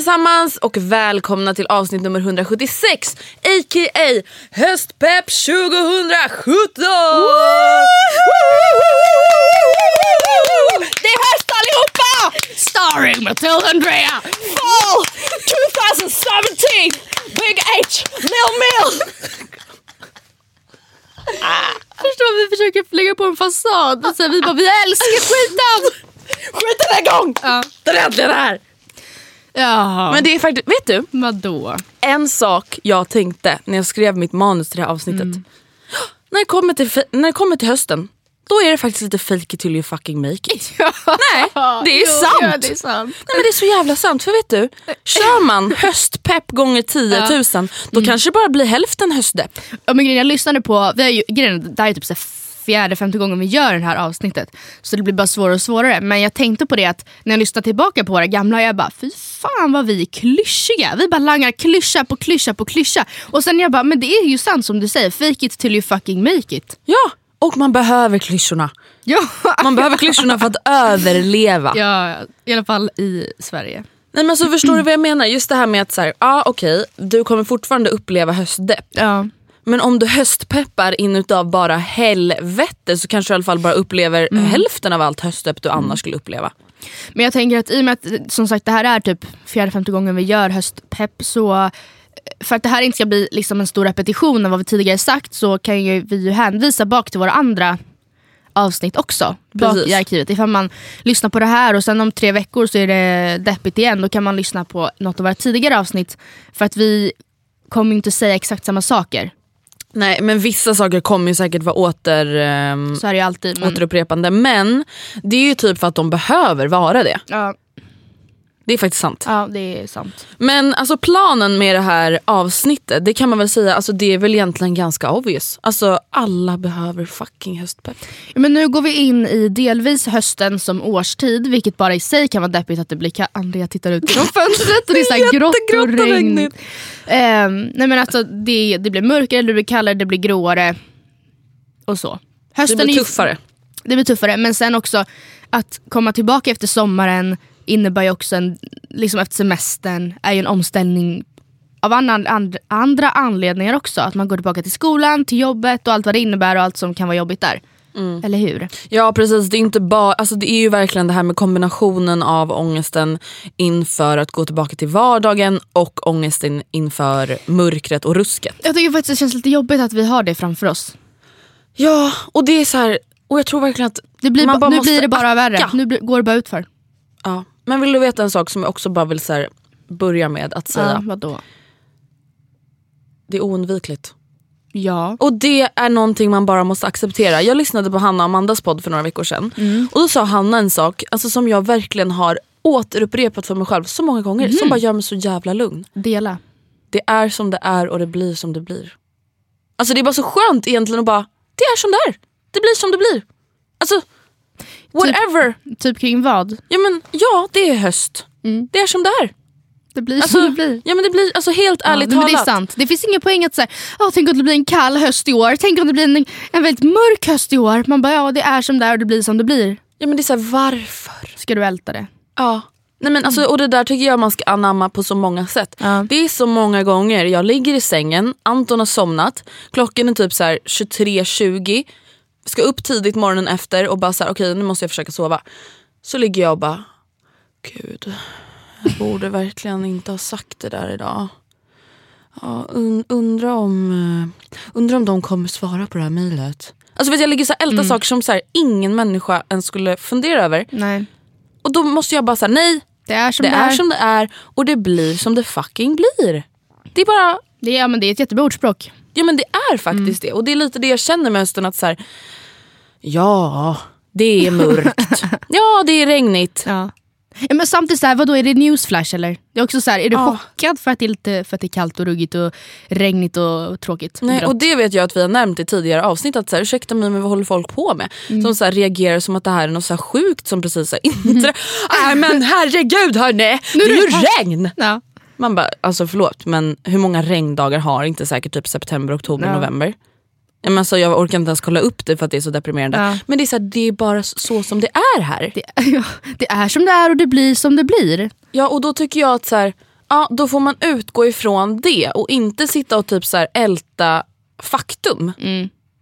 allesammans och välkomna till avsnitt nummer 176 a.k.a. Höstpepp 2017! Det är höst allihopa! Starring Matilda Andrea! Fall 2017! Big H! Mill Mill! Förstår vi försöker lägga på en fasad. Och här, vi bara, vi älskar skiten! Skiten är igång! Ja. Den är äntligen här! Jaha. Men det är faktiskt, vet du? Vadå? En sak jag tänkte när jag skrev mitt manus till det här avsnittet. När, det kommer till, när det kommer till hösten, då är det faktiskt lite fake it till you fucking make it. Nej, det är Jo, sant. Ja, det är sant. Nej men det är så jävla sant, för vet du? Kör man höstpepp gånger 10 000, då kanske det bara blir hälften höstdepp. Ja, men grejen, jag lyssnade på, vi har ju, grejen, det här är typ så fjärde, femte gången vi gör det här avsnittet. Så det blir bara svårare och svårare. Men jag tänkte på det att när jag lyssnade tillbaka på våra gamla, jag bara fy fan vad vi är klyschiga. Vi bara langar klyscha på klyscha på klyscha. Och sen jag bara, men det är ju sant som du säger, fake it till you fucking make it. Ja, och man behöver klyschorna. Ja, Man behöver klyschorna för att överleva. ja i alla fall i Sverige. Nej men så förstår du vad jag menar? Just det här med att så här, ja okej, du kommer fortfarande uppleva höstdepp. Ja. Men om du höstpeppar inutav bara helvete så kanske du i alla fall bara upplever Mm. hälften av allt höstdepp du annars skulle uppleva. Men jag tänker att i och med att som sagt det här är typ fjärde, femte gången vi gör höstpepp så för att det här inte ska bli liksom en stor repetition av vad vi tidigare sagt så kan ju vi ju hänvisa bak till våra andra avsnitt också. Bak Precis. i arkivet. Ifall man lyssnar på det här och sen om tre veckor så är det deppigt igen. Då kan man lyssna på något av våra tidigare avsnitt. För att vi kommer inte säga exakt samma saker. Nej men vissa saker kommer ju säkert vara åter, ju alltid. Men, återupprepande. Men det är ju typ för att de behöver vara det. ja, Det är faktiskt sant. ja, det är sant. Men alltså planen med det här avsnittet, det kan man väl säga, alltså det är väl egentligen ganska obvious. Alltså alla behöver fucking höstpepp. Men nu går vi in i delvis hösten som årstid, vilket bara i sig kan vara deppigt att det blir kallt. Andrea tittar ut genom fönstret och det är så grått och regnigt. Ehm, nej men alltså, det, det blir mörkare, det blir kallare, det blir gråare. Och så. Det Hösten är blir tuffare. Det blir tuffare, men sen också att komma tillbaka efter sommaren innebär ju också en, liksom efter semestern, är ju en omställning av annan, and, andra anledningar också. Att man går tillbaka till skolan, till jobbet och allt vad det innebär och allt som kan vara jobbigt där. Eller hur? Ja precis, det är, inte bara, alltså det är ju verkligen det här med kombinationen av ångesten inför att gå tillbaka till vardagen och ångesten inför mörkret och rusket. Jag tycker faktiskt det känns lite jobbigt att vi har det framför oss. Ja och det är så här, och jag tror verkligen att Det blir, man ba- bara nu måste blir det bara värre. acka. Nu blir- går det bara ut för. Ja. Men vill du veta en sak som jag också bara vill så här, börja med att säga? Ja, vadå? Det är oundvikligt. Ja. Och det är någonting man bara måste acceptera. Jag lyssnade på Hanna och Amandas podd för några veckor sedan. Mm. Och då sa Hanna en sak alltså, som jag verkligen har återupprepat för mig själv så många gånger. Mhm. Som bara gör mig så jävla lugn. Dela. Det är som det är och det blir som det blir. Alltså det är bara så skönt egentligen att bara, det är som det är. Det blir som det blir. Alltså, whatever. Typ kring vad? Ja men ja, det är höst. Mm. Det är som det är. Det blir Alltså, som det blir. Ja men det blir, alltså helt Ja, ärligt men det är talat. sant. Det finns ingen poäng att säga, oh, tänk om det blir en kall höst i år. Tänk om det blir en, en väldigt mörk höst i år. Man bara, ja det är som det är och det blir som det blir. Ja men det är såhär, varför? Ska du älta det? Ja. Nej, men alltså, och det där tycker jag man ska anamma på så många sätt. Ja. Det är så många gånger jag ligger i sängen, Anton har somnat, klockan är typ så här 23.20, ska upp tidigt morgonen efter och bara så här, okej nu måste jag försöka sova. Så ligger jag och bara, gud, jag borde verkligen inte ha sagt det där idag. Ja, un, undra, om, eh, undra om de kommer svara på det här mejlet. Alltså vet, jag ligger så här, ältar saker som så här, ingen människa ens skulle fundera över. Nej. Och då måste jag bara säga nej, Det är som det det, är som det är och det blir som det fucking blir. Det är bara, Det är, ja, men det är ett jättebra ordspråk. ja men det är faktiskt det. Och det är lite det jag känner med hösten att så här, ja det är mörkt. ja det är regnigt. Ja. Ja, men samtidigt, så här, vadå, är det newsflash eller? Det är, också så här, är du Ja. chockad för att, det är lite, för att det är kallt och ruggigt och regnigt och tråkigt? Nej, och det vet jag att vi har nämnt i tidigare avsnitt att så här, ursäkta mig men vad håller folk på med? Som så här, reagerar som att det här är något så sjukt som precis har inträffat. Nej men herregud hörni, det är ju regn! Ja. Man bara, alltså förlåt men hur många regndagar har inte säkert typ september, oktober, Ja. november? Men alltså, jag orkar inte ens kolla upp det för att det är så deprimerande. Ja. Men det är, så här, det är bara så som det är här. Det, ja, det är som det är och det blir som det blir. Ja och då tycker jag att så här, ja, då får man utgå ifrån det och inte sitta och typ så här, älta faktum.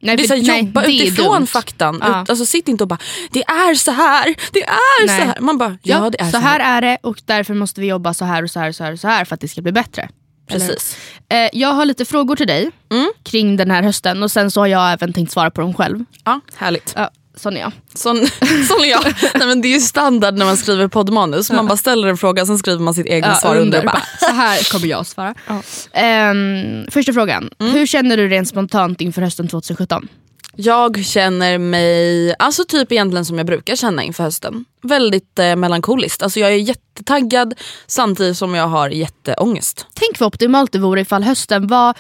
Nej, Det är så här, nej, jobba utifrån faktan. Ja. Ut, alltså, sitt inte och bara, det är så här, det är Nej. så här. Man bara, ja, det är så här är det och därför måste vi jobba så här och så här och så här, och så här för att det ska bli bättre. Precis. Eh, jag har lite frågor till dig Mm. kring den här hösten och sen så har jag även tänkt svara på dem själv. Ja, härligt. Ja, sån är jag. Sån, sån är jag. Nej, men det är ju standard när man skriver poddmanus. Man bara ställer en fråga sen skriver man sitt egna svar under. Bara, Så här kommer jag svara. Ehm, första frågan. Hur känner du rent spontant inför hösten 2017? Jag känner mig alltså typ egentligen som jag brukar känna inför hösten. Väldigt eh, melankoliskt. Alltså jag är jättetaggad samtidigt som jag har jätteångest. Tänk vad optimalt det vore ifall hösten var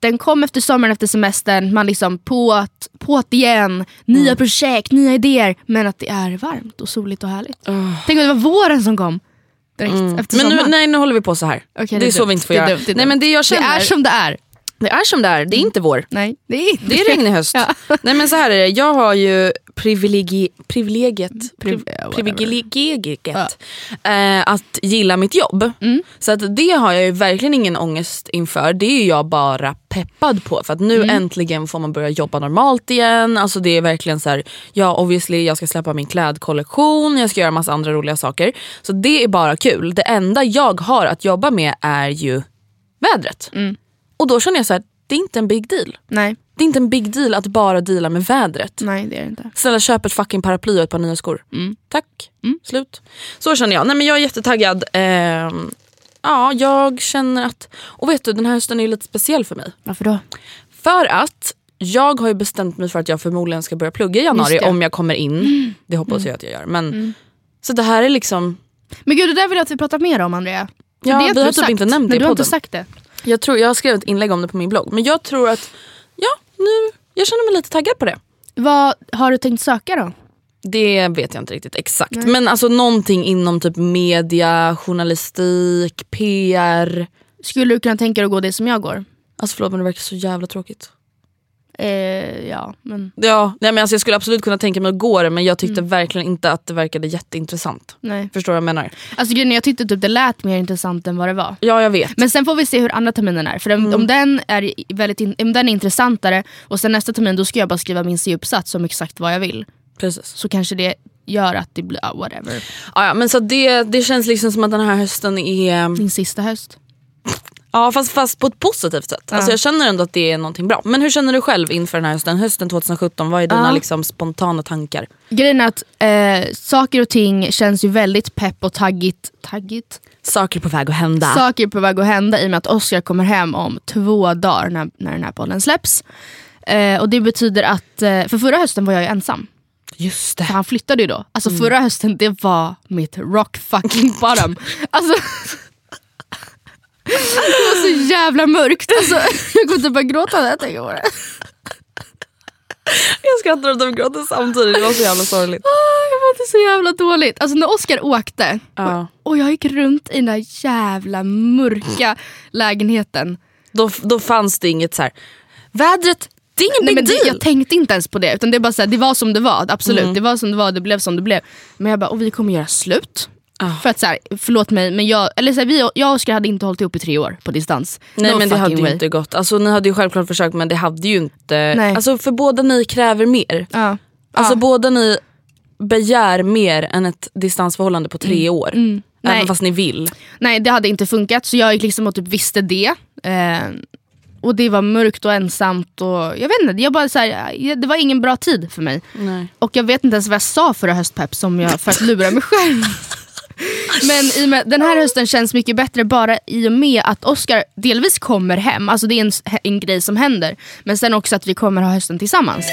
den kom efter sommaren, efter semestern, man liksom på, på igen, nya Mm. projekt, nya idéer. Men att det är varmt och soligt och härligt. Tänk om det var våren som kom direkt efter Men nu, sommaren. nej nu håller vi på så här. Okej, det är, är så vi inte får Det göra. dumt, det är nej, men det, jag det känner, är som det är. Det är som det är, det är inte vår. Nej, det är inte Det är regnig höst. Ja. Nej men så här är det, jag har ju privilegi, privilegiet, Priv- priv, ja, privilegiet eh, att gilla mitt jobb. Mm. Så att det har jag ju verkligen ingen ångest inför. Det är jag bara peppad på för att nu Mm. äntligen får man börja jobba normalt igen. Alltså det är verkligen så här, ja obviously jag ska släppa min klädkollektion, jag ska göra massa andra roliga saker. Så det är bara kul. Det enda jag har att jobba med är ju vädret. Mm. Och då känner jag så här, det är inte en big deal. Nej, Det är inte en big deal att bara deala med vädret. nej det är det inte. Snälla köp ett fucking paraply och ett par nya skor. Tack. Slut. Så känner jag. Nej men jag är jättetaggad. Ehm, ja, jag känner att... Och vet du, den här hösten är lite speciell för mig. Varför då? För att jag har ju bestämt mig för att jag förmodligen ska börja plugga i januari. Mm. om jag kommer in. Det hoppas jag att jag gör. Men, Så det här är liksom... Men gud det där vill jag att vi pratar mer om Andrea. För Ja, vi du har typ sagt. inte nämnt det Nej, i du har inte podden. sagt det. Jag, tror, jag skrev ett inlägg om det på min blogg. Men jag tror att, ja nu, jag känner mig lite taggad på det. Vad har du tänkt söka då? Det vet jag inte riktigt exakt. Men alltså någonting inom typ media, journalistik, PR. Skulle du kunna tänka dig att gå det som jag går? Alltså förlåt men det verkar så jävla tråkigt. Eh, ja, men Ja, nej, men alltså jag skulle absolut kunna tänka mig att gå det men jag tyckte verkligen inte att det verkade jätteintressant. nej. Förstår du vad jag menar? Alltså grejen jag tyckte typ det lät mer intressant än vad det var. Ja jag vet. Men sen får vi se hur andra terminen är. För om, om, den är väldigt in, om den är intressantare och sen nästa termin då ska jag bara skriva min C-uppsats om exakt vad jag vill. Precis. Så kanske det gör att det blir, ah, whatever. Ja, ja, men så det, det känns liksom som att den här hösten är... Min sista höst. Ja fast, fast på ett positivt sätt. Alltså jag känner ändå att det är någonting bra. Men hur känner du själv inför den här hösten? Hösten 2017, vad är dina Ja. liksom, spontana tankar? Grejen är att eh, saker och ting känns ju väldigt pepp och taggigt. taggigt? Saker på väg att hända. Saker på väg att hända i och med att Oscar kommer hem om två dagar när, när den här podden släpps. Eh, och det betyder att, eh, för förra hösten var jag ju ensam. Just det. För han flyttade ju då. Alltså förra hösten det var mitt rock fucking bottom. Alltså, jävla mörkt. Alltså, jag kommer typ börja gråta när jag tänker på det. Jag skrattar och de gråter samtidigt, det var så jävla sorgligt. Ah, Jag mådde så jävla dåligt. Alltså när Oscar åkte Ja. och jag gick runt i den där jävla mörka lägenheten. Då, då fanns det inget så här. vädret, det är ingen Nej, big men det, deal. jag tänkte inte ens på det. Utan det, bara så här, det var som det var, absolut. Det var som det var, det blev som det blev. Men jag bara, och vi kommer göra slut. Ah. För att så här, förlåt mig, men jag, eller så här, vi, jag och Oscar hade inte hållit ihop i tre år på distans. Nej No men det hade fucking ju way. inte gått. Alltså, ni hade ju självklart försökt men det hade ju inte... Nej. Alltså, för båda ni kräver mer. Ja. Alltså Ja. båda ni begär mer än ett distansförhållande på tre år. Även Mm. Nej. fast ni vill. Nej det hade inte funkat så jag gick liksom och typ visste det. Eh, och det var mörkt och ensamt och jag vet inte, jag bara, så här, det var ingen bra tid för mig. Nej. Och jag vet inte ens vad jag sa förra höstpepp som jag, för att lura mig själv. Men i med, den här hösten känns mycket bättre bara i och med att Oscar delvis kommer hem. Alltså det är en, en grej som händer. Men sen också att vi kommer ha hösten tillsammans.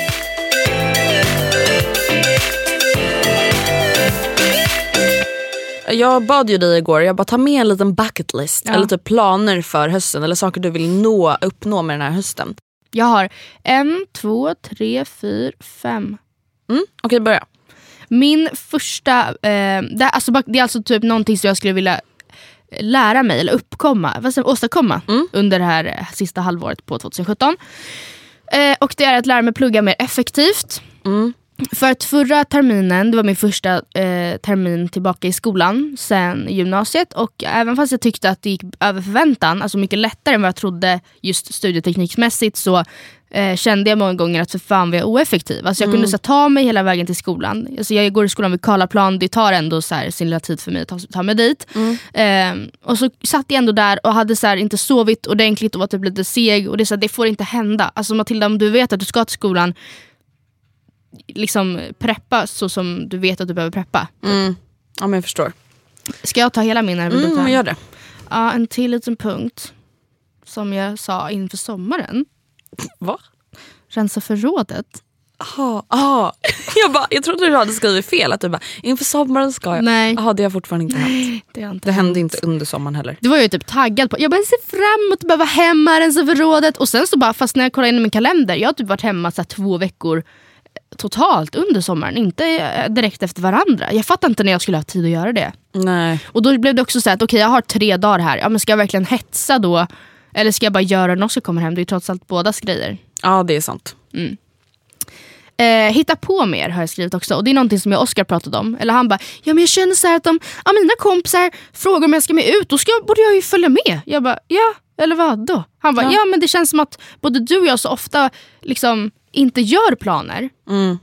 Jag bad ju dig igår, jag bara ta med en liten bucket list. Ja. Eller typ planer för hösten. Eller saker du vill nå, uppnå med den här hösten. Jag har en, två, tre, fyra, fem. Mm? Okej börja. Min första, eh, det, är alltså, det är alltså typ någonting som jag skulle vilja lära mig eller uppkomma, vad säger, åstadkomma under det här eh, sista halvåret på 2017. Eh, och det är att lära mig plugga mer effektivt. För att förra terminen, det var min första eh, termin tillbaka i skolan sen gymnasiet och även fast jag tyckte att det gick över förväntan, alltså mycket lättare än vad jag trodde just studietekniksmässigt så eh, kände jag många gånger att för fan var jag oeffektiv. Alltså jag kunde så, ta mig hela vägen till skolan. Alltså, jag går i skolan vid Karlaplan, det tar ändå så här, sin lilla tid för mig att ta, ta mig dit. Eh, och så satt jag ändå där och hade så här, inte sovit ordentligt och var typ lite seg och det, är så här, det får inte hända. Alltså Matilda om du vet att du ska till skolan liksom preppa så som du vet att du behöver preppa. Mm. Ja men jag förstår. Ska jag ta hela min Mm, gör det. Ja, en till liten punkt som jag sa inför sommaren. Va? Rensa förrådet. Aha, aha. Jag, bara, jag trodde du hade skrivit fel. Att du bara, inför sommaren ska jag. Nej. Jaha, det har fortfarande inte hänt. Det, har inte Det hänt. hände inte under sommaren heller. Det var jag ju typ taggad på. Jag bara ser fram emot att behöva hemma, rensa förrådet. Och sen så bara, fast när jag kollar in i min kalender, jag har typ varit hemma så här, två veckor eh, totalt under sommaren. Inte eh, direkt efter varandra. Jag fattar inte när jag skulle ha tid att göra det. Nej. Och då blev det också så att okej jag har tre dagar här, ja, men ska jag verkligen hetsa då? Eller ska jag bara göra när Oskar kommer hem? Det är ju trots allt bådas grejer. Ja det är sant. Eh, hitta på mer har jag skrivit också. Och det är någonting som jag och Oskar pratade om. Eller han bara, ja men jag känner så här att om ja, mina kompisar frågar om jag ska med ut, då ska, borde jag ju följa med. Jag bara, ja, eller vad då? Han bara, ja. men det känns som att både du och jag så ofta liksom inte gör planer.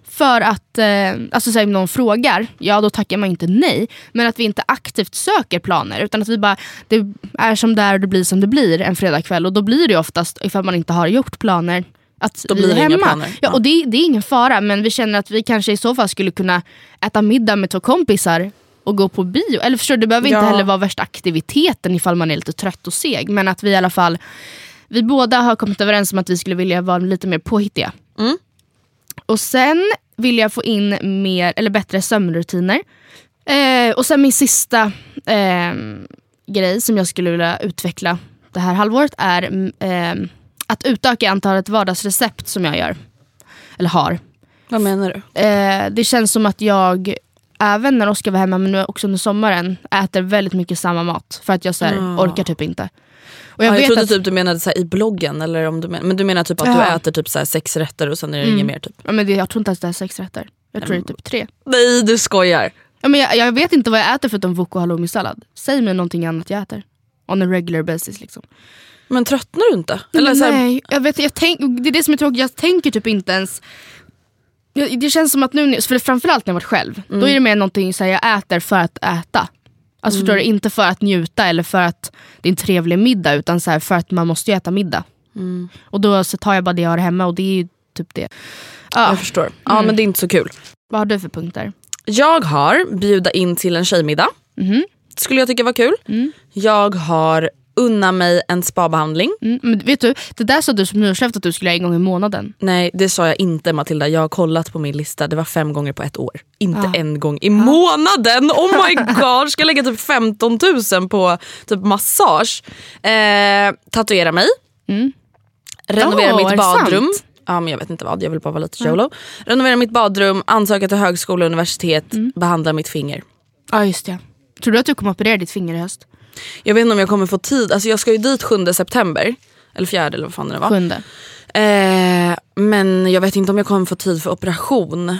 För att, eh, alltså så här, om någon frågar, ja då tackar man inte nej. Men att vi inte aktivt söker planer. Utan att vi bara, det är som det är och det blir som det blir en fredagkväll. Och då blir det oftast, ifall man inte har gjort planer, att Då vi blir är det inga hemma. Ja, Ja. och det, det är ingen fara, men vi känner att vi kanske i så fall skulle kunna äta middag med två kompisar och gå på bio. Eller förstår du, det behöver Ja. inte heller vara värsta aktiviteten ifall man är lite trött och seg. Men att vi i alla fall, vi båda har kommit överens om att vi skulle vilja vara lite mer påhittiga. Mm. Och sen vill jag få in mer, eller bättre sömnrutiner. Eh, och sen min sista eh, grej som jag skulle vilja utveckla det här halvåret är mm, eh, att utöka antalet vardagsrecept som jag gör. Eller har. Vad menar du? Eh, det känns som att jag, även när Oskar var hemma men nu också under sommaren, äter väldigt mycket samma mat. För att jag så här, Ja. orkar typ inte. Och jag ja, jag trodde att, typ du menade så i bloggen, eller om du men, men du menar typ att du Ja. äter typ så sex rätter och sen är det inget mer? typ? ja, men det, jag tror inte ens det är sex rätter. Jag tror det är typ tre. Nej du skojar. Ja, men jag, jag vet inte vad jag äter förutom wok och halloumi-sallad. Säg mig någonting annat jag äter. On a regular basis liksom. Men tröttnar du inte? Eller så här, Nej, jag vet, jag tänk, det är det som är tråkigt. Jag tänker typ inte ens... Det känns som att nu, för framförallt när jag varit själv, Mm. då är det mer någonting så här, jag äter för att äta. Alltså förstår du, Mm. inte för att njuta eller för att det är en trevlig middag utan så här, för att man måste ju äta middag. Mm. Och då så tar jag bara det jag har hemma och det är ju typ det. Ja, jag förstår. Ja men det är inte så kul. vad har du för punkter? Jag har bjuda in till en tjejmiddag. Mhm. Skulle jag tycka var kul. Jag har unna mig en spabehandling. Mm, men vet du, det där sa du som nyårslöfte att du skulle göra en gång i månaden. Nej det sa jag inte Matilda, jag har kollat på min lista, det var fem gånger på ett år. Inte Ah. en gång i månaden! Oh my god, ska jag lägga typ 15 000 på typ massage? Eh, tatuera mig. Renovera Åh, är mitt badrum. Ja men jag vet inte vad, jag vill bara vara lite YOLO. Renovera mitt badrum, ansöka till högskola och universitet, Mm. behandla mitt finger. Ja just det. Tror du att du kommer operera ditt finger i höst? Jag vet inte om jag kommer få tid, alltså jag ska ju dit 7 september. Eller fjärde eller vad fan det var. Sjunde. Eh, men jag vet inte om jag kommer få tid för operation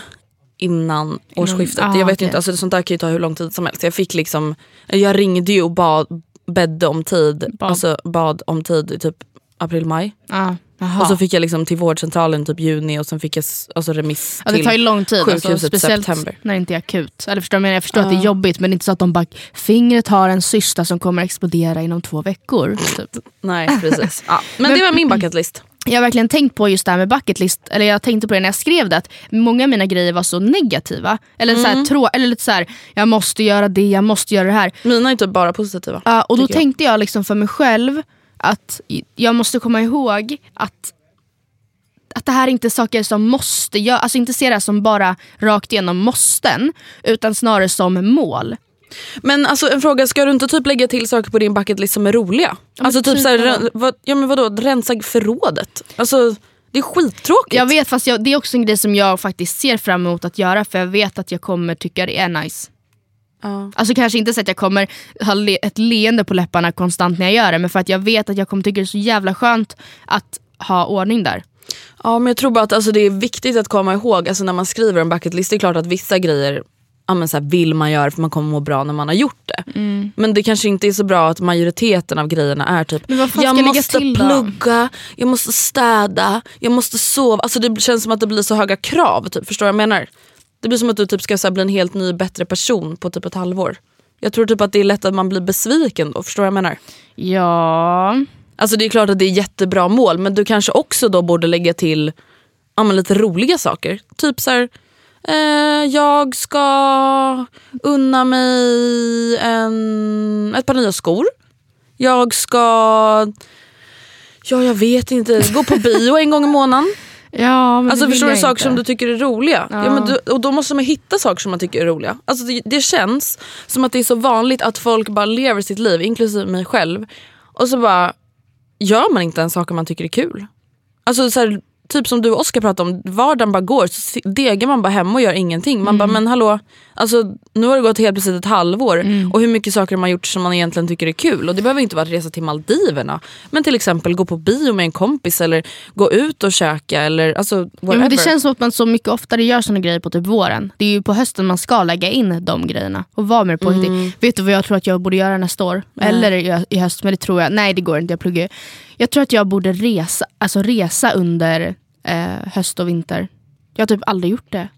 innan årsskiftet. ah, jag vet okej. inte, alltså, sånt där kan ju ta hur lång tid som helst. Jag fick liksom, jag ringde ju och bad, bedde om tid, Bad. alltså bad om tid i typ april, maj. Ja. Jaha. Och så fick jag liksom till vårdcentralen typ juni och sen fick jag alltså remiss Ja, det till tar ju lång tid, sjukhuset alltså, speciellt september. när det inte är akut. Eller förstår vad jag förstår att det är jobbigt men det är inte så att de bara “fingret har en cysta som kommer explodera inom två veckor”. Typ. Nej precis. ja. Men det var min bucket list. Jag har verkligen tänkt på just det här med bucket list, eller jag tänkte på det när jag skrev det, att många av mina grejer var så negativa. Eller, så Mm. här, trå- eller lite så här, jag måste göra det, jag måste göra det här. Mina är typ bara positiva. Ja, och då jag. tänkte jag liksom för mig själv att jag måste komma ihåg att att det här är inte är saker som måste göras, alltså inte se det här som bara rakt igenom måsten, utan snarare som mål. Men alltså en fråga, ska du inte typ lägga till saker på din bucket list som är roliga? alltså typ typ såhär, vad, ja men vadå, rensa förrådet? Alltså det är skittråkigt. Jag vet, fast jag, det är också en grej som jag faktiskt ser fram emot att göra, för jag vet att jag kommer tycka det är nice. Ja. Alltså kanske inte så att jag kommer ha le- ett leende på läpparna konstant när jag gör det, men för att jag vet att jag kommer tycka det är så jävla skönt att ha ordning där. ja men jag tror bara att alltså, det är viktigt att komma ihåg, alltså, när man skriver en bucket list, det är klart att vissa grejer ja, men, så här, vill man göra för man kommer må bra när man har gjort det. Men det kanske inte är så bra att majoriteten av grejerna är typ jag måste till då?" plugga, jag måste städa, jag måste sova. Alltså det känns som att det blir så höga krav, typ. förstår du vad jag menar? Det blir som att du typ ska så bli en helt ny bättre person på typ ett halvår. Jag tror typ att det är lätt att man blir besviken då, förstår du vad jag menar? Ja, Alltså det är klart att det är jättebra mål men du kanske också då borde lägga till ja, men lite roliga saker. Typ så här, eh, jag ska unna mig en, ett par nya skor. Jag ska, ja jag vet inte, gå på bio en gång i månaden. Ja men Alltså förstår du saker inte. som du tycker är roliga? Ja. men du, och då måste man hitta saker som man tycker är roliga. Alltså det, det känns som att det är så vanligt att folk bara lever sitt liv, inklusive mig själv. Och så bara gör man inte ens saker man tycker är kul. Alltså så här, typ som du och Oskar pratade om, vardagen bara går. Så degar man bara hemma och gör ingenting. Man bara men hallå, alltså, nu har det gått helt plötsligt ett halvår och hur mycket saker har man gjort som man egentligen tycker är kul. Och det behöver inte vara att resa till Maldiverna. Men till exempel gå på bio med en kompis eller gå ut och käka eller alltså whatever. Ja, men det känns som att man så mycket oftare gör såna grejer på typ våren. Det är ju på hösten man ska lägga in de grejerna och vara mer påhittig. Mm. Vet du vad jag tror att jag borde göra nästa år? Eller i, höst, men det tror jag. Nej det går inte, jag pluggar. Jag tror att jag borde resa, alltså resa under eh, höst och vinter. Jag har typ aldrig gjort det.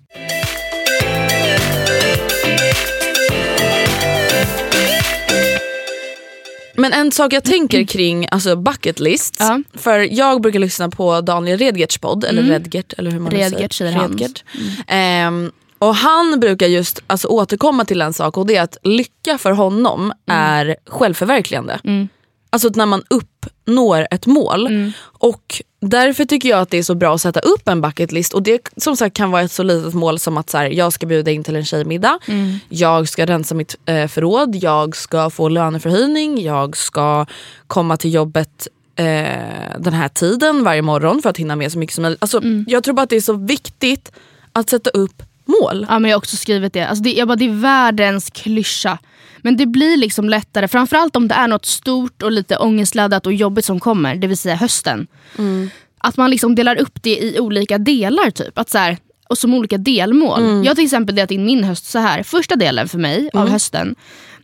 Men en sak jag tänker kring alltså bucket lists. Ja. För jag brukar lyssna på Daniel Redgerts podd, eller Redgert eller hur man Redgert säger. Redgert. Ehm, och han brukar just alltså, återkomma till en sak och det är att lycka för honom är självförverkligande. Alltså när man uppnår ett mål. Och därför tycker jag att det är så bra att sätta upp en bucket list. Och det som sagt kan vara ett så litet mål som att så här, jag ska bjuda in till en tjejmiddag. Jag ska rensa mitt eh, förråd. Jag ska få löneförhöjning. Jag ska komma till jobbet eh, den här tiden varje morgon för att hinna med så mycket som möjligt. Alltså, Jag tror bara att det är så viktigt att sätta upp mål. Ja, men jag har också skrivit det. Alltså det, jag bara, det är världens klyscha. Men det blir liksom lättare, framförallt om det är något stort och lite ångestladdat och jobbigt som kommer, det vill säga hösten. Att man liksom delar upp det i olika delar. typ. Att så här, och som olika delmål. Jag har till exempel delat in min höst så här. Första delen för mig av hösten,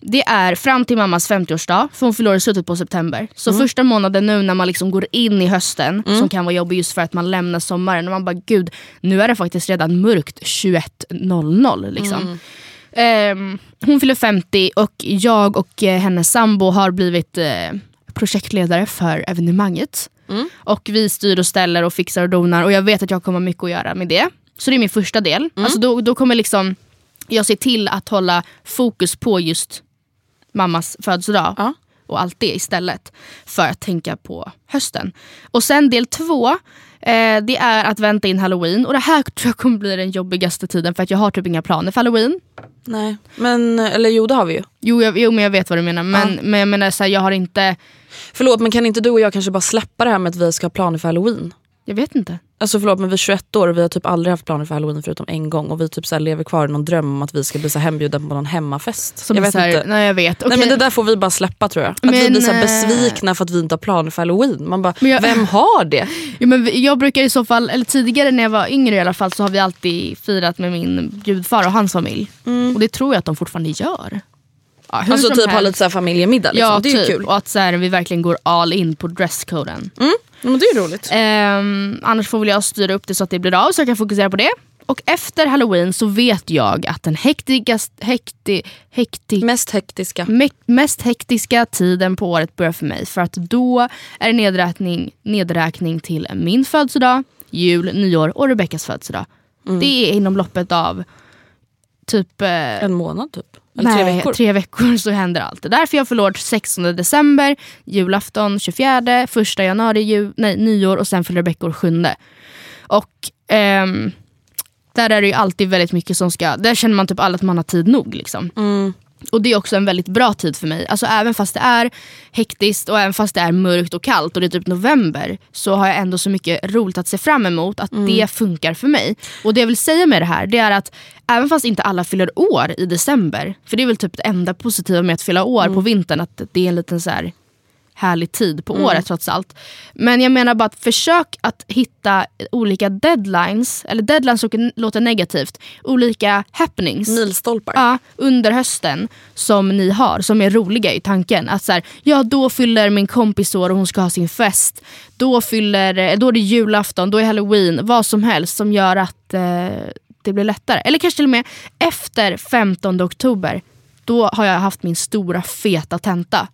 det är fram till mammas 50-årsdag, för hon förlorar slutet på september. Så första månaden nu när man liksom går in i hösten, som kan vara jobbig just för att man lämnar sommaren, och man bara gud, nu är det faktiskt redan mörkt 21.00. Liksom. Ehm, hon fyller 50 och jag och eh, hennes sambo har blivit eh, projektledare för evenemanget. Och vi styr och ställer och fixar och donar och jag vet att jag kommer ha mycket att göra med det. Så det är min första del. Alltså då, då kommer liksom jag se till att hålla fokus på just mammas födelsedag Ja. och allt det istället. För att tänka på hösten. Och sen del två, eh, det är att vänta in halloween. Och det här tror jag kommer bli den jobbigaste tiden för att jag har typ inga planer för halloween. Nej. Men, eller jo det har vi ju. Jo, jag, jo men jag vet vad du menar. Men, men jag menar så här, jag har inte, Förlåt men kan inte du och jag kanske bara släppa det här med att vi ska ha planer för halloween? Jag vet inte. Alltså förlåt men vi är 21 år och vi har typ aldrig haft planer för halloween förutom en gång och vi typ så lever kvar i någon dröm om att vi ska bli så hembjudna på någon hemmafest. Som jag vet här, inte. Nej jag vet. Nej Okej. men det där får vi bara släppa tror jag. Att vi Men, blir så eh, besvikna för att vi inte har planer för halloween. Man bara, jag- vem har det? Jo, men vi- jag brukar i så fall, eller tidigare när jag var yngre i alla fall så har vi alltid firat med min gudfar och hans familj. Och det tror jag att de fortfarande gör. Ja, Alltså typ ha lite så familjemiddag liksom. Ja, det är typ. kul. Och att så här, vi verkligen går all in på dresscoden. Mm. Men det är ju roligt. Ehm, annars får väl jag styra upp det så att det blir av så jag kan fokusera på det. Och efter halloween så vet jag att den hektigast, hekti, hekti, Mest hektiska. me- mest hektiska tiden på året börjar för mig. För att då är det nedräkning, nedräkning till min födelsedag, jul, nyår och Rebeckas födelsedag. Det är inom loppet av typ eh, En månad typ. Eller Nej, tre veckor. tre veckor så händer allt. Det är därför jag förlorar 16 december, julafton 24, första januari, ju, nej, nyår och sen fyller år 7. Och ehm, där är det ju alltid väldigt mycket som ska, där känner man typ alla att man har tid nog. Liksom. Och det är också en väldigt bra tid för mig. Alltså även fast det är hektiskt och även fast det är mörkt och kallt och det är typ november så har jag ändå så mycket roligt att se fram emot att det funkar för mig. Och det jag vill säga med det här det är att även fast inte alla fyller år i december, för det är väl typ det enda positiva med att fylla år på vintern, att det är en liten så här härlig tid på året trots allt. Men jag menar bara att försök att hitta olika deadlines, eller deadlines låter- låter negativt, olika happenings. Milstolpar. Ja, under hösten som ni har, som är roliga i tanken. Att så här, ja då fyller min kompis år och hon ska ha sin fest. Då, fyller, då är det julafton, då är halloween, vad som helst som gör att eh, det blir lättare. Eller kanske till och med efter 15 oktober, då har jag haft min stora feta tenta.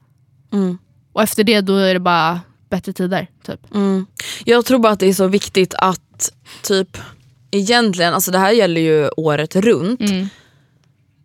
Och efter det då är det bara bättre tider. Typ. Jag tror bara att det är så viktigt att typ egentligen, alltså det här gäller ju året runt. Ja,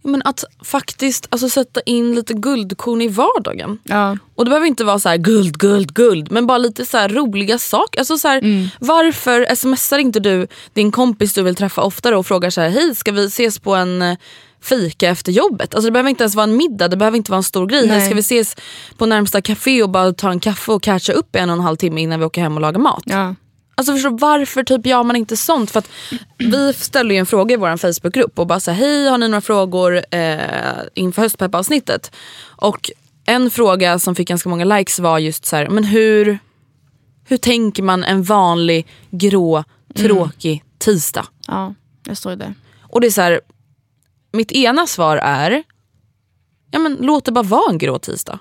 Men att faktiskt alltså, sätta in lite guldkorn i vardagen. Ja. Och det behöver inte vara så här guld, guld, guld. Men bara lite så här roliga saker. Alltså så här, Varför smsar inte du din kompis du vill träffa oftare och frågar så här, hej ska vi ses på en fika efter jobbet? Alltså det behöver inte ens vara en middag, det behöver inte vara en stor grej. Nej. Ska vi ses på närmsta café och bara ta en kaffe och catcha upp en och en halv timme innan vi åker hem och lagar mat? Ja. Alltså förstå, varför typ gör man inte sånt? För vi ställer ju en fråga i vår Facebookgrupp och bara så här, hej har ni några frågor eh, inför höstpeppavsnittet? Och en fråga som fick ganska många likes var just så här, men hur, hur tänker man en vanlig grå tråkig tisdag? ja, jag står ju där. Och det är så här, mitt ena svar är, ja men låt det bara vara en grå tisdag.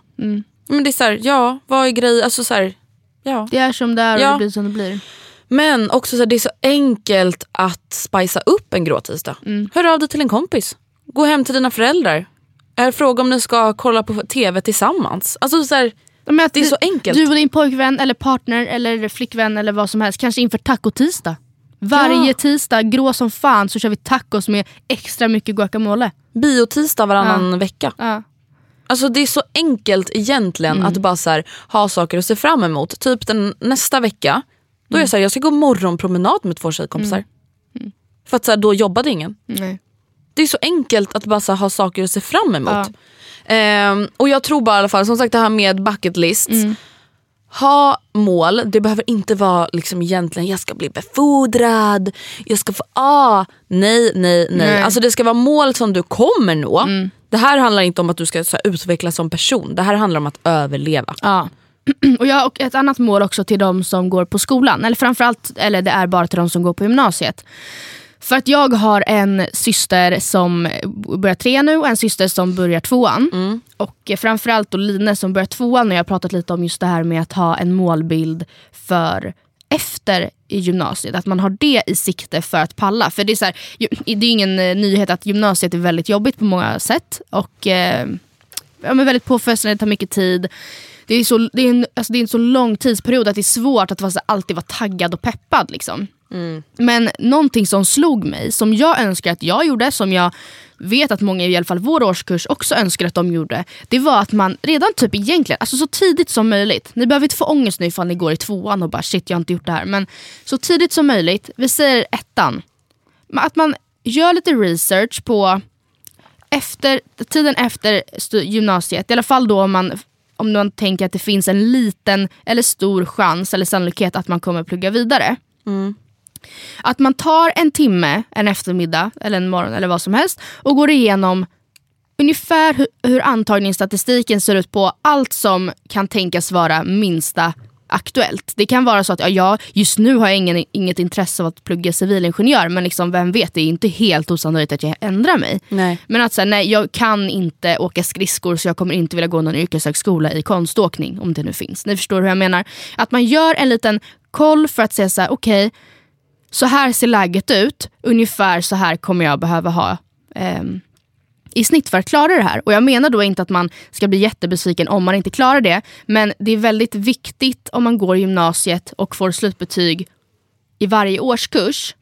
Men det är så här, ja vad är grejen? Alltså så här, ja. Det är som det är och Ja. det blir som det blir. Men också så här, det är så enkelt att spicea upp en grå tisdag. Hör av dig till en kompis. Gå hem till dina föräldrar. Är fråga om ni ska kolla på tv tillsammans. Alltså så här, Det är så enkelt. Du och din pojkvän eller partner eller flickvän eller vad som helst kanske inför tacotisdag. Varje Ja. tisdag, grå som fan, så kör vi tacos med extra mycket guacamole. biotisdag varannan vecka. Ja. Alltså det är så enkelt egentligen Mm. att bara så här, ha saker att se fram emot. Typ den, nästa vecka, då är Mm. jag så här, jag ska gå morgonpromenad med två tjejkompisar. För att så här, då jobbade ingen. Nej. Det är så enkelt att bara här, ha saker att se fram emot. Ehm, och jag tror bara i alla fall, som sagt det här med bucket list. Ha mål, det behöver inte vara liksom egentligen jag ska bli befordrad, jag ska få A. Nej, nej, nej. Nej. Alltså det ska vara mål som du kommer nå. Det här handlar inte om att du ska så här, utvecklas som person, det här handlar om att överleva. Ja. Och jag har ett annat mål också till de som går på skolan. Eller framförallt, eller det är bara till de som går på gymnasiet. För att jag har en syster som börjar trean nu och en syster som börjar tvåan. Och eh, framförallt då Line som börjar tvåan och jag har pratat lite om just det här med att ha en målbild för efter gymnasiet. Att man har det i sikte för att palla. För det är, så här, det är ingen eh, nyhet att gymnasiet är väldigt jobbigt på många sätt. Och eh, ja, men väldigt påfrestande, det tar mycket tid. Det är, så, det, är en, alltså det är en så lång tidsperiod att det är svårt att vara, så, alltid vara taggad och peppad. Liksom. Mm. Men någonting som slog mig, som jag önskar att jag gjorde, som jag vet att många i alla fall vår årskurs också önskar att de gjorde. Det var att man redan typ egentligen, alltså så tidigt som möjligt. Ni behöver inte få ångest nu ifall ni går i tvåan och bara shit jag har inte gjort det här. Men så tidigt som möjligt, vi säger ettan. Att man gör lite research på efter, tiden efter gymnasiet, i alla fall då om man, om man tänker att det finns en liten eller stor chans eller sannolikhet att man kommer plugga vidare. Mm. Att man tar en timme, en eftermiddag eller en morgon eller vad som helst och går igenom ungefär hur, hur antagningsstatistiken ser ut på allt som kan tänkas vara minsta aktuellt. Det kan vara så att ja, jag, just nu har jag ingen, inget intresse av att plugga civilingenjör men liksom, vem vet, det är inte helt osannolikt att jag ändrar mig. Nej. Men att säga, nej jag kan inte åka skridskor så jag kommer inte vilja gå någon yrkeshögskola i konståkning om det nu finns. Ni förstår hur jag menar. Att man gör en liten koll för att säga så här: okej så här ser läget ut, ungefär så här kommer jag behöva ha ehm, i snitt för att klara det här. Och jag menar då inte att man ska bli jättebesviken om man inte klarar det. Men det är väldigt viktigt om man går gymnasiet och får slutbetyg i varje årskurs.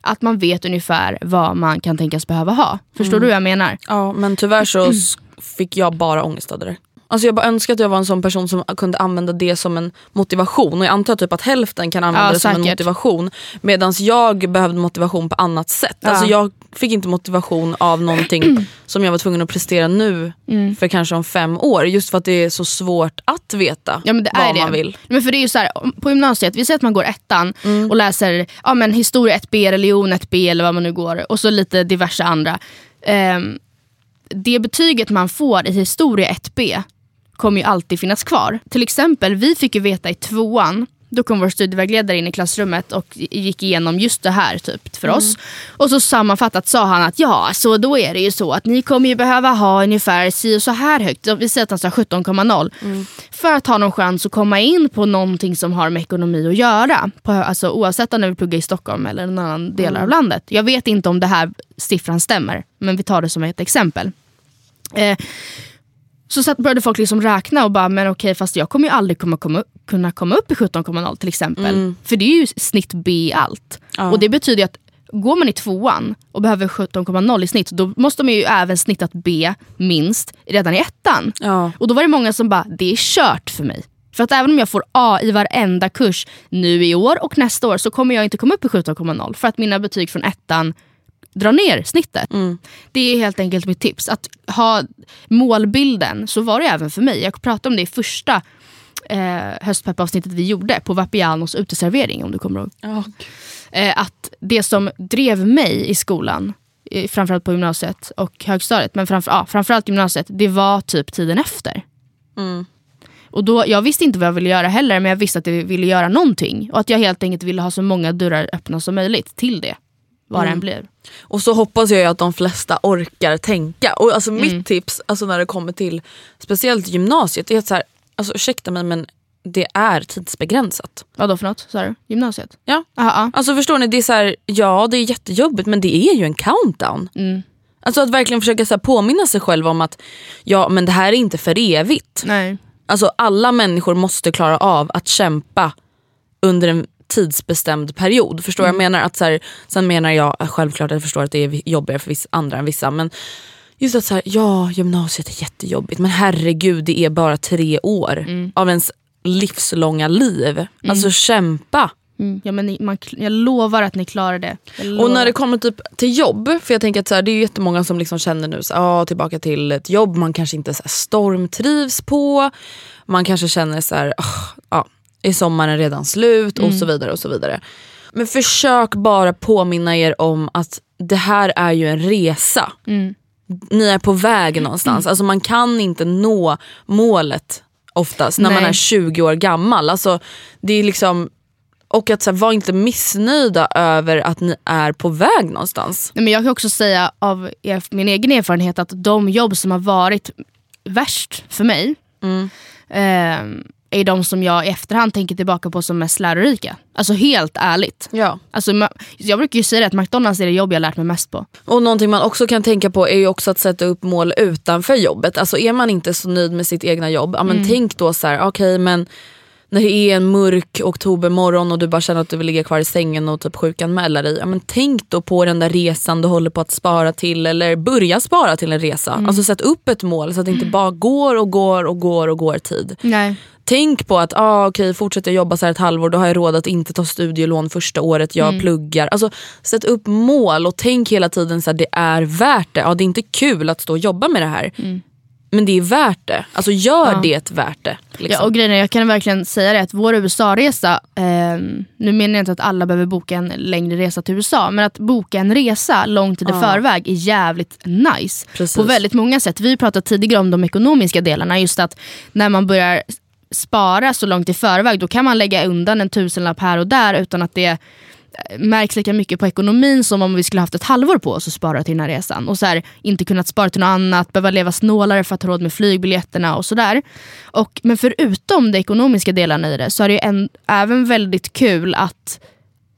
Att man vet ungefär vad man kan tänkas behöva ha. Förstår du vad jag menar? Ja men tyvärr så fick jag bara ångest av det där. Alltså jag bara önskar att jag var en sån person som kunde använda det som en motivation och jag antar typ att hälften kan använda Ja, det som en säkert. motivation medan jag behövde motivation på annat sätt. Alltså jag fick inte motivation av någonting som jag var tvungen att prestera nu Mm. för kanske om fem år just för att det är så svårt att veta Ja, vad man vill. Men för det är ju så här, på gymnasiet, vi säger att man går ettan Mm. och läser ja, men historia 1B, religion 1B eller vad man nu går och så lite diverse andra. Ehm, det betyget man får i historia 1B kommer ju alltid finnas kvar. Till exempel, vi fick ju veta i tvåan då kom vår studievägledare in i klassrummet och gick igenom just det här typ för oss. Och så sammanfattat sa han att ja, så då är det ju så att ni kommer ju behöva ha ungefär si och så här högt. Vi säger att han sa 17,0. För att ha någon chans att komma in på någonting som har med ekonomi att göra. På, alltså, oavsett om vi pluggar i Stockholm eller någon annan del av landet. Jag vet inte om det här siffran stämmer, men vi tar det som ett exempel. Eh, så satt, började folk liksom räkna och bara, men okej fast jag kommer ju aldrig komma, komma, kunna komma upp i 17,0 till exempel. För det är ju snitt B i allt. Och det betyder ju att går man i tvåan och behöver 17,0 i snitt, då måste man ju även snittat B minst redan i ettan. Ja. Och då var det många som bara, det är kört för mig. För att även om jag får A i varenda kurs nu i år och nästa år så kommer jag inte komma upp i 17,0 för att mina betyg från ettan drar ner snittet. Det är helt enkelt mitt tips. Att ha målbilden, så var det även för mig. Jag pratade om det i första eh, höstpeppavsnittet vi gjorde på Vapianos uteservering om du kommer ihåg. Eh, att det som drev mig i skolan, eh, framförallt på gymnasiet och högstadiet, men framför, ja, framförallt gymnasiet, det var typ tiden efter. Och då, jag visste inte vad jag ville göra heller, men jag visste att jag ville göra någonting. Och att jag helt enkelt ville ha så många dörrar öppna som möjligt till det. Vad det än blev. Och så hoppas jag att de flesta orkar tänka. Och alltså Mm. mitt tips alltså när det kommer till speciellt gymnasiet är att så här, alltså, ursäkta mig men det är tidsbegränsat. Vad då för något? Sa du? Gymnasiet? Ja. Aha, Alltså förstår ni, det är så här, ja det är jättejobbigt men det är ju en countdown. Mm. Alltså att verkligen försöka så här, påminna sig själv om att ja men det här är inte för evigt. Nej. Alltså alla människor måste klara av att kämpa under en tidsbestämd period. Förstår Mm. jag menar? Att så här, sen menar jag självklart att jag förstår att det är jobbigare för vissa, andra än vissa. Men just att så här, ja gymnasiet är jättejobbigt men herregud det är bara tre år Mm. av ens livslånga liv. Alltså kämpa. Mm. Ja, men ni, man, jag lovar att ni klarar det. Och när det kommer typ till jobb, för jag tänker att så här, det är ju jättemånga som liksom känner nu så ah, tillbaka till ett jobb man kanske inte så här, stormtrivs på. Man kanske känner så här, ah, ja, är sommaren redan slut och så vidare och så vidare. Men försök bara påminna er om att det här är ju en resa. Ni är på väg någonstans. Alltså man kan inte nå målet oftast när man Nej. är 20 år gammal. Alltså, det är liksom, och att så här, var inte missnöjda över att ni är på väg någonstans. Nej, men jag kan också säga av er, min egen erfarenhet att de jobb som har varit värst för mig ehm, är de som jag i efterhand tänker tillbaka på som mest lärorika. Alltså helt ärligt. Ja. Alltså, jag brukar ju säga det att McDonalds är det jobb jag lärt mig mest på. Och någonting man också kan tänka på är ju också att sätta upp mål utanför jobbet. Alltså är man inte så nöjd med sitt egna jobb, ja, men tänk då så här, okej men när det är en mörk oktobermorgon och du bara känner att du vill ligga kvar i sängen och typ sjukanmäla dig. Ja, men tänk då på den där resan du håller på att spara till eller börja spara till en resa. Alltså sätt upp ett mål så att det inte bara går och går och går och går tid. Nej. Tänk på att ah, okay, fortsätter jag jobba så här ett halvår då har jag råd att inte ta studielån första året jag pluggar. Alltså, sätt upp mål och tänk hela tiden att det är värt det. Ja, det är inte kul att stå och jobba med det här. Men det är värt det. Alltså gör det värt det. Liksom. Ja, och grejen är, jag kan verkligen säga det att vår USA-resa, ehm, nu menar jag inte att alla behöver boka en längre resa till USA, men att boka en resa lång tid i förväg är jävligt nice. Precis. På väldigt många sätt. Vi pratade tidigare om de ekonomiska delarna, just att när man börjar spara så långt i förväg då kan man lägga undan en tusenlapp här och där utan att det eh, märks lika mycket på ekonomin som om vi skulle haft ett halvår på oss att spara till den här resan. Och så här, inte kunnat spara till något annat, behöva leva snålare för att ha råd med flygbiljetterna och sådär. Men förutom de ekonomiska delarna i det så är det ju en, även väldigt kul att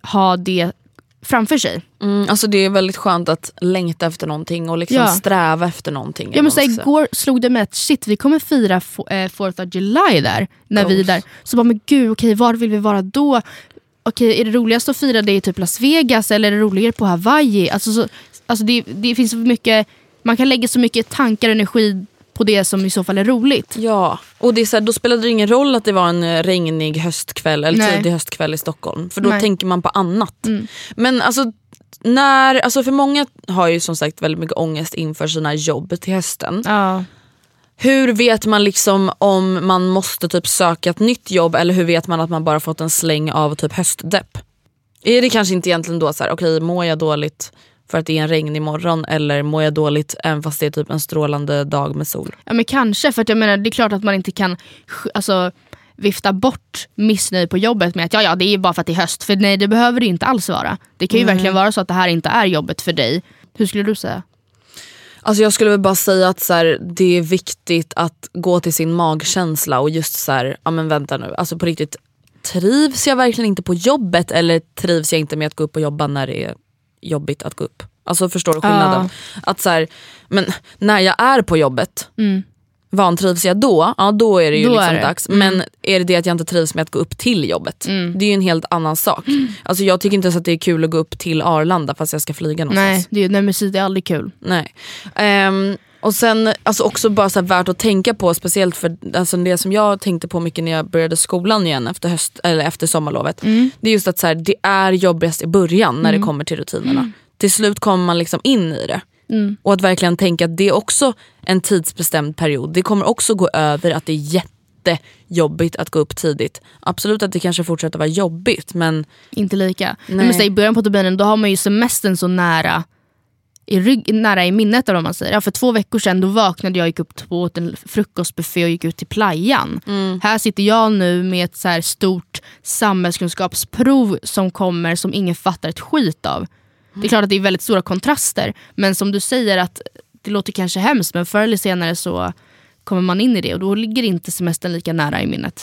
ha det framför sig. Mm, alltså det är väldigt skönt att längta efter någonting och liksom Ja. sträva efter någonting. Ja, men så igår slog det mig att shit, vi kommer fira f- eh, 4th of July där. När vi är Goals. där. Så bara, men gud, okej, var vill vi vara då? Okej, är det roligast att fira det i typ Las Vegas eller är det roligare på Hawaii? Alltså, så, alltså det, det finns så mycket, man kan lägga så mycket tankar och energi på det som i så fall är roligt. Ja, och det är så här, då spelade det ingen roll att det var en eh, regnig höstkväll eller Nej. tidig höstkväll i Stockholm. För då Nej. tänker man på annat. Men alltså, när, alltså för många har ju som sagt väldigt mycket ångest inför sina jobb till hösten. Ja. Hur vet man liksom om man måste typ söka ett nytt jobb eller hur vet man att man bara fått en släng av typ höstdepp? Är det kanske inte egentligen då så här, okej mår jag dåligt för att det är en regnig morgon eller mår jag dåligt även fast det är typ en strålande dag med sol? ja, men kanske. För att jag menar, det är klart att man inte kan alltså, vifta bort missnöje på jobbet med att ja, ja, det är bara för att det är höst. För nej, det behöver det inte alls vara. Det kan ju verkligen vara så att det här inte är jobbet för dig. Hur skulle du säga? Alltså jag skulle väl bara säga att så här, det är viktigt att gå till sin magkänsla och just så här, ja men vänta nu, alltså på riktigt trivs jag verkligen inte på jobbet eller trivs jag inte med att gå upp och jobba när det är jobbigt att gå upp? Alltså förstår du skillnaden? Att så här, men när jag är på jobbet, vantrivs jag då? Ja då är det ju Då liksom det. dags. Men är det det att jag inte trivs med att gå upp till jobbet? Det är ju en helt annan sak. Alltså jag tycker inte ens att det är kul att gå upp till Arlanda fast jag ska flyga någonstans. Nej, det är, nej det är aldrig kul. Nej. Ehm, och sen alltså också bara så värt att tänka på, speciellt för alltså det som jag tänkte på mycket när jag började skolan igen efter, höst, eller efter sommarlovet. Det är just att så här, det är jobbigast i början när det kommer till rutinerna. Till slut kommer man liksom in i det. Och att verkligen tänka att det är också en tidsbestämd period. Det kommer också gå över att det är jättejobbigt att gå upp tidigt. Absolut att det kanske fortsätter vara jobbigt men Inte lika. Nej. Nej. Men säg, I början på terminen då har man ju semestern så nära i, rygg, nära i minnet. Eller vad man säger. Ja, för två veckor sedan då vaknade jag, gick upp två åt en frukostbuffé och gick ut till playan. Här sitter jag nu med ett så stort samhällskunskapsprov som kommer som ingen fattar ett skit av. Det är klart att det är väldigt stora kontraster men som du säger att det låter kanske hemskt men förr eller senare så kommer man in i det och då ligger inte semestern lika nära i minnet.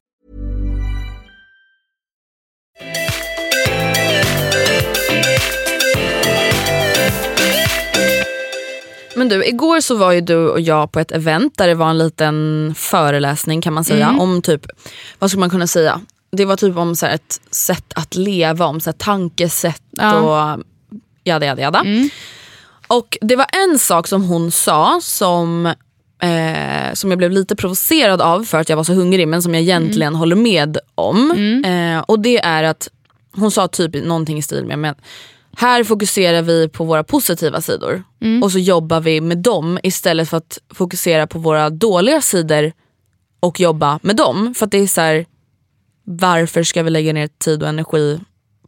Men du, igår så var ju du och jag på ett event där det var en liten föreläsning kan man säga om typ, vad skulle man kunna säga? Det var typ om så ett sätt att leva, om så här, tankesätt Ja. och jada jada jada. Och det var en sak som hon sa som, eh, som jag blev lite provocerad av för att jag var så hungrig men som jag egentligen håller med om. Eh, och det är att hon sa typ någonting i stil med, med här fokuserar vi på våra positiva sidor och så jobbar vi med dem istället för att fokusera på våra dåliga sidor och jobba med dem. För att det är så här, varför ska vi lägga ner tid och energi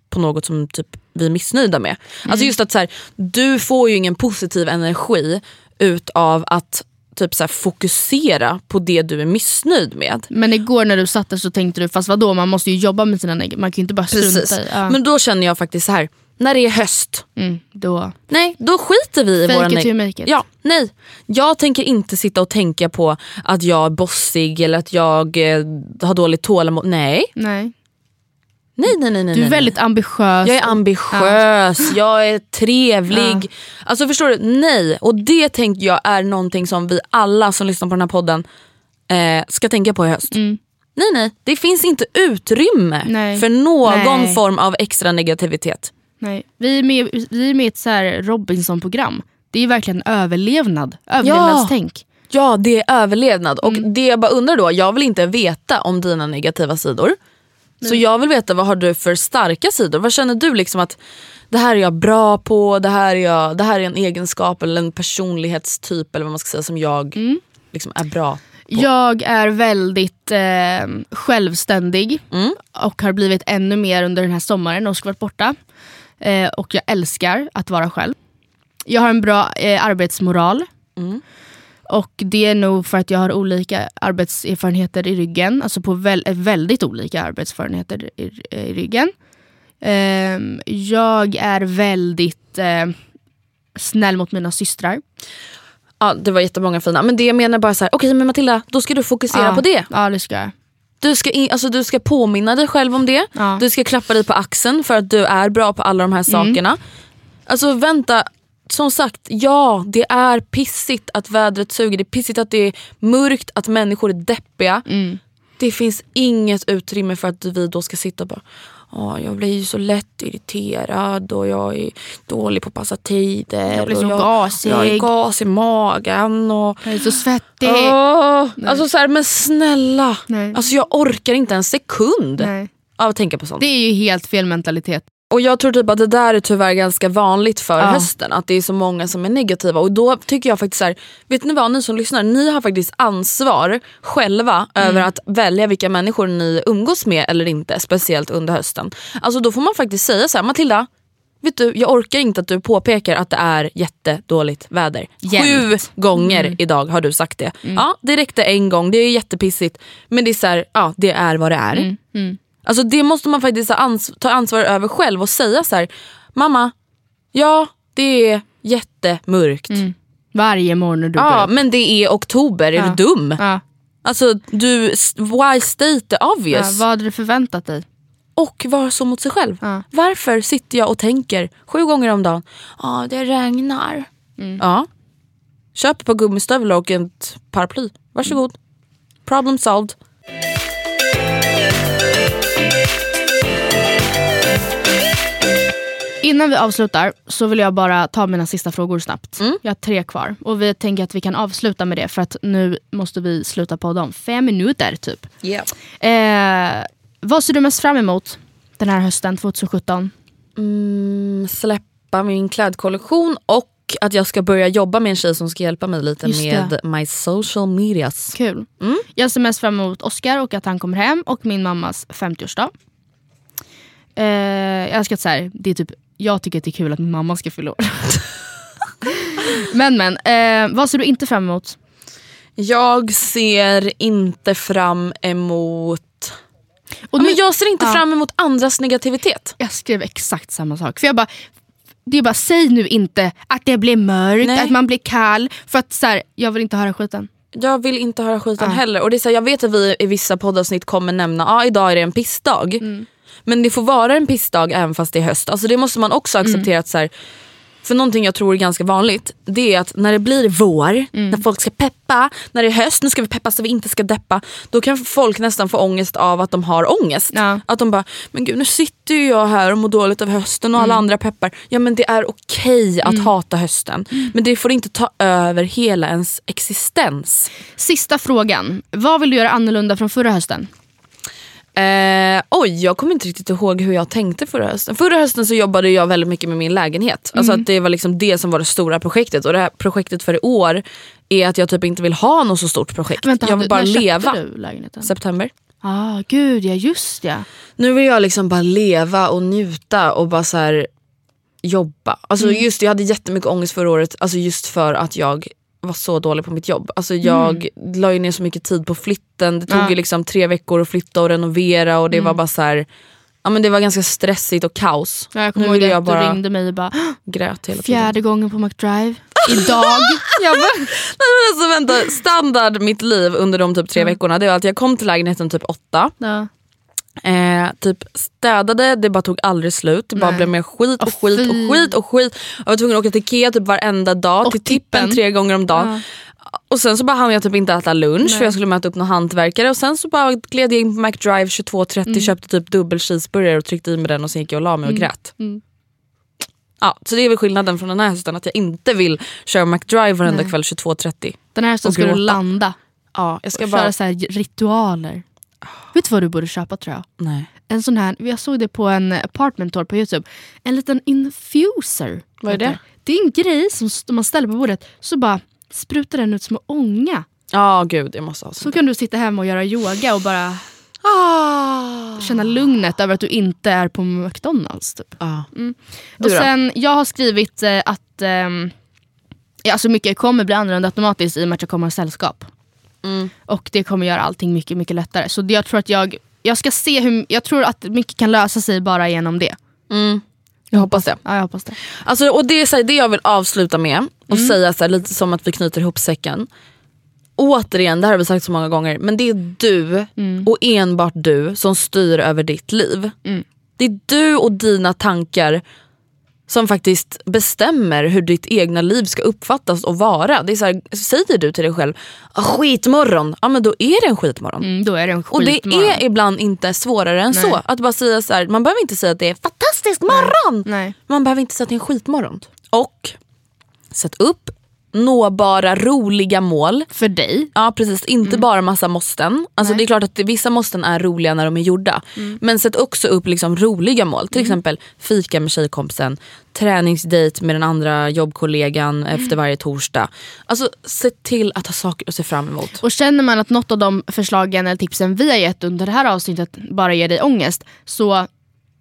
på något som typ vi är missnöjda med? Alltså just att så här, du får ju ingen positiv energi utav att typ så här, fokusera på det du är missnöjd med. Men igår när du satt där så tänkte du, fast vadå man måste ju jobba med sina negativa, man kan ju inte bara Precis. strunta i. Ja. Men då känner jag faktiskt så här. När det är höst, mm, då. nej då skiter vi i Fake våra it neg- till you make it. Ja, nej. Jag tänker inte sitta och tänka på att jag är bossig eller att jag eh, har dåligt tålamod. Nej. Nej. Nej, nej, nej, nej. Du är nej, väldigt ambitiös. Jag är ambitiös, jag är trevlig. Alltså förstår du? Nej. Och det tänkte jag är någonting som vi alla som lyssnar på den här podden eh, ska tänka på i höst. Nej nej, det finns inte utrymme Mm. För någon form av extra negativitet. Nej. Vi, är med, vi är med i ett så här Robinson-program. Det är verkligen överlevnad. Överlevnadstänk. Ja, det är överlevnad. Och Mm. det jag bara undrar då, jag vill inte veta om dina negativa sidor. Så jag vill veta vad har du för starka sidor? Vad känner du liksom att det här är jag bra på, det här är, jag, det här är en egenskap eller en personlighetstyp eller vad man ska säga som jag Mm. liksom är bra Jag är väldigt eh, självständig Mm. och har blivit ännu mer under den här sommaren. Oskar varit borta. Eh, och jag älskar att vara själv. Jag har en bra eh, arbetsmoral. Mm. Och det är nog för att jag har olika arbetserfarenheter i ryggen. Alltså på väl, eh, väldigt olika arbetserfarenheter i, i ryggen. Ehm, jag är väldigt eh, snäll mot mina systrar. Ja, det var jättemånga fina. Men det jag menar bara så här, okej men Matilda, då ska du fokusera Ja. på det. Ja, det ska jag. Du ska, in, alltså, du ska påminna dig själv om det. Ja. Du ska klappa dig på axeln för att du är bra på alla de här sakerna. Alltså vänta, som sagt, ja det är pissigt att vädret suger. Det är pissigt att det är mörkt, att människor är deppiga. Det finns inget utrymme för att vi då ska sitta och bara "Ja, jag blir ju så lätt irriterad och jag är dålig på att passa tider. Jag blir så jag, gasig. Jag är gas i magen. Och, Jag är så svettig. Åh, alltså så här, men snälla. Nej. Alltså jag orkar inte en sekund Nej. av att tänka på sånt. Det är ju helt fel mentalitet. Och jag tror typ att det där är tyvärr ganska vanligt för Ja. hösten. Att det är så många som är negativa. Och då tycker jag faktiskt så här, vet ni vad ni som lyssnar, ni har faktiskt ansvar själva över att välja vilka människor ni umgås med eller inte. Speciellt under hösten. Alltså då får man faktiskt säga så här, Matilda, vet du, jag orkar inte att du påpekar att det är jättedåligt väder. Jämt. Sju gånger idag har du sagt det. Ja, det räckte en gång, det är jättepissigt. Men det är så här, ja det är vad det är. Alltså det måste man faktiskt ta ansvar över själv och säga så här, mamma, ja det är jättemörkt. Varje morgon när du Ja men det är oktober, är Ja. du dum? Ja. Alltså du, why state the Ja, obvious? vad hade du förväntat dig? Och vara så mot sig själv. Ja. Varför sitter jag och tänker sju gånger om dagen, ja det regnar. Mm. Ja. Köp par gummistövlar och ett paraply, varsågod. Problem solved. Innan vi avslutar så vill jag bara ta mina sista frågor snabbt. Mm. Jag har tre kvar och vi tänker att vi kan avsluta med det för att nu måste vi sluta på dem. Fem minuter typ. Yeah. Eh, vad ser du mest fram emot den här hösten 2017? Mm, släppa min klädkollektion och att jag ska börja jobba med en tjej som ska hjälpa mig lite med my social medias. Kul. Mm. Jag ser mest fram emot Oscar och att han kommer hem och min mammas 50-årsdag. Eh, jag älskar att så här, det är typ, jag tycker att det är kul att min mamma ska fylla år. men men, eh, vad ser du inte fram emot? Jag ser inte fram emot... Och nu- men jag ser inte Ja. fram emot andras negativitet. Jag skrev exakt samma sak. För jag bara, det är bara, säg nu inte att det blir mörkt, Nej. att man blir kall. För att så här, jag vill inte höra skiten. Jag vill inte höra skiten Ja. heller. Och det är så här, jag vet att vi i vissa poddavsnitt kommer nämna ja idag är det en pissdag. Mm. Men det får vara en pissdag även fast det är höst. Alltså det måste man också Mm. acceptera. att så här, för någonting jag tror är ganska vanligt det är att när det blir vår, Mm. när folk ska peppa, när det är höst, nu ska vi peppa så vi inte ska deppa. Då kan folk nästan få ångest av att de har ångest. Ja. Att de bara, men gud nu sitter ju jag här och mår dåligt av hösten och Mm. alla andra peppar. Ja men det är okej att hata hösten. Men det får inte ta över hela ens existens. Sista frågan. Vad vill du göra annorlunda från förra hösten? Eh, oj, jag kommer inte riktigt ihåg hur jag tänkte förra hösten. Förra hösten så jobbade jag väldigt mycket med min lägenhet. Alltså Mm. att det var liksom det som var det stora projektet. Och det här projektet för i år är att jag typ inte vill ha något så stort projekt. jag hade- vill bara när köpte leva. du lägenheten? September. Ah, gud ja, just ja. Nu vill jag liksom bara leva och njuta och bara så här jobba. Alltså Mm. just Jag hade jättemycket ångest förra året alltså just för att jag var så dålig på mitt jobb. Alltså jag la ju ner så mycket tid på flytten. Det tog Mm. Ja. ju liksom tre veckor att flytta och renovera och det var bara så här, ja, men Det var ganska stressigt och kaos. ja jag kommer ihåg vill det, jag att du ringde mig och bara grät hela tiden. fjärde gången på McDrive. Idag. jag bara, Nej, men alltså, vänta, standard mitt liv under de typ tre veckorna det var att jag kom till lägenheten typ åtta. ja. Eh, typ städade, det bara tog aldrig slut. Det bara Nej. blev mer skit och Åh, skit och skit och skit. Jag var tvungen att åka till Ikea typ varenda dag, Och till tippen tippen. tre gånger om dagen. Och sen så bara hann jag typ inte äta lunch för jag skulle möta upp någon hantverkare och sen så bara gled jag in på McDrive 22.30, Mm. köpte typ dubbel cheeseburgare och tryckte i mig den och sen gick jag och la mig och grät. Mm. Ja, så det är väl skillnaden från den här hösten att jag inte vill köra McDrive varenda kväll 22.30. Den här hösten ska du landa Ja, jag ska och bara... köra så ritualer. Vet du vad du borde köpa tror jag? Nej. En sån här, jag såg det på en apartment tour på youtube. En liten infuser. Vad är det? Det är en grej som man ställer på bordet så bara sprutar den ut små ånga. Ja gud jag måste ha Så sånt. kan du sitta hemma och göra yoga och bara Ah. känna lugnet över att du inte är på McDonalds. Typ. Ja. Och Du då? sen, jag har skrivit eh, att ja, alltså mycket kommer bli annorlunda automatiskt i och med att jag kommer ha sällskap. Mm. Och det kommer göra allting mycket, mycket lättare. Så det, jag tror att jag, jag ska se hur, jag tror att mycket kan lösa sig bara genom det. Mm. Jag hoppas det. Ja, jag hoppas det. Alltså, och det är så här, det jag vill avsluta med och säga så här, lite som att vi knyter ihop säcken. Återigen, det här har vi sagt så många gånger, men det är du och enbart du som styr över ditt liv. Det är du och dina tankar som faktiskt bestämmer hur ditt egna liv ska uppfattas och vara. Det är så här, säger du till dig själv "Ah, skitmorgon, ja men då är det en skitmorgon. Mm, då är det en Och det skitmorgon. är ibland inte svårare än så. Att bara säga så här, man behöver inte säga att det är fantastisk morgon. Nej. Man behöver inte säga att det är en skitmorgon. Och sätt upp nåbara, roliga mål. För dig. Ja precis, inte bara massa måsten. Alltså, det är klart att vissa måsten är roliga när de är gjorda. Men sätt också upp liksom roliga mål. Till exempel fika med tjejkompisen, träningsdate med den andra jobbkollegan efter varje torsdag. Alltså se till att ha saker att se fram emot. Och känner man att något av de förslagen eller tipsen vi har gett under det här avsnittet bara ger dig ångest så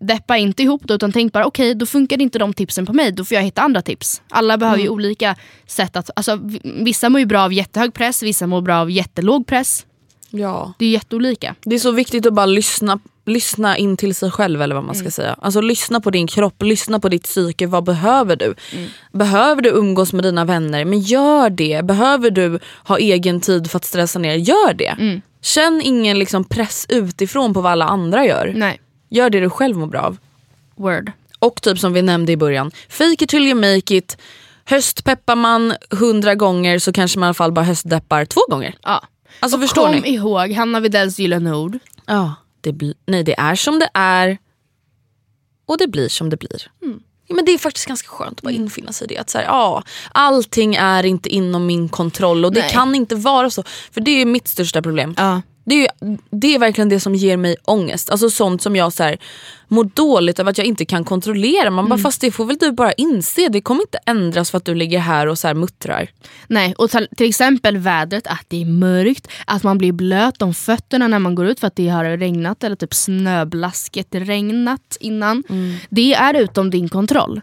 deppa inte ihop det utan tänk bara okej då funkar inte de tipsen på mig, då får jag hitta andra tips. Alla behöver ju olika sätt att, alltså vissa mår ju bra av jättehög press, vissa mår bra av jättelåg press. Ja. Det är jätteolika. Det är så viktigt att bara lyssna, lyssna in till sig själv eller vad man ska säga. Alltså lyssna på din kropp, lyssna på ditt psyke. Vad behöver du? Behöver du umgås med dina vänner? Men gör det. Behöver du ha egen tid för att stressa ner? Gör det. Känn ingen liksom press utifrån på vad alla andra gör. Nej, Gör det du själv mår bra av. word. Och typ som vi nämnde i början, fake it till you make it. Höstpeppar man hundra gånger så kanske man i alla fall bara höstdeppar två gånger. Ja. Alltså och förstår kom ni? ihåg Hanna Widells gyllene ord. Ja, det, bli, nej, det är som det är och det blir som det blir. Ja, men det är faktiskt ganska skönt att bara infinna sig i det. Att så här, ja, allting är inte inom min kontroll och det Nej. kan inte vara så. För det är mitt största problem. Ja. Det, är, det är verkligen det som ger mig ångest. Alltså sånt som jag så här, mår dåligt av att jag inte kan kontrollera. Man bara, fast det får väl du bara inse. Det kommer inte ändras för att du ligger här och så här muttrar. Nej, och till exempel vädret, att det är mörkt, att man blir blöt om fötterna när man går ut för att det har regnat eller typ snöblasket regnat innan. Det är utom din kontroll.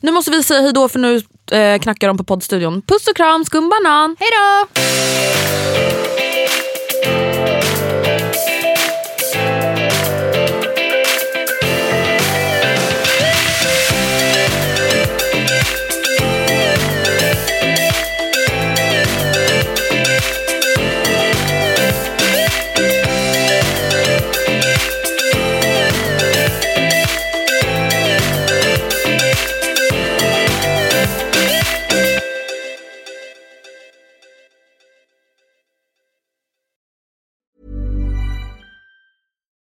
Nu måste vi säga hejdå för nu eh, knackar de på poddstudion. Puss och kram, skumbanan! Hejdå!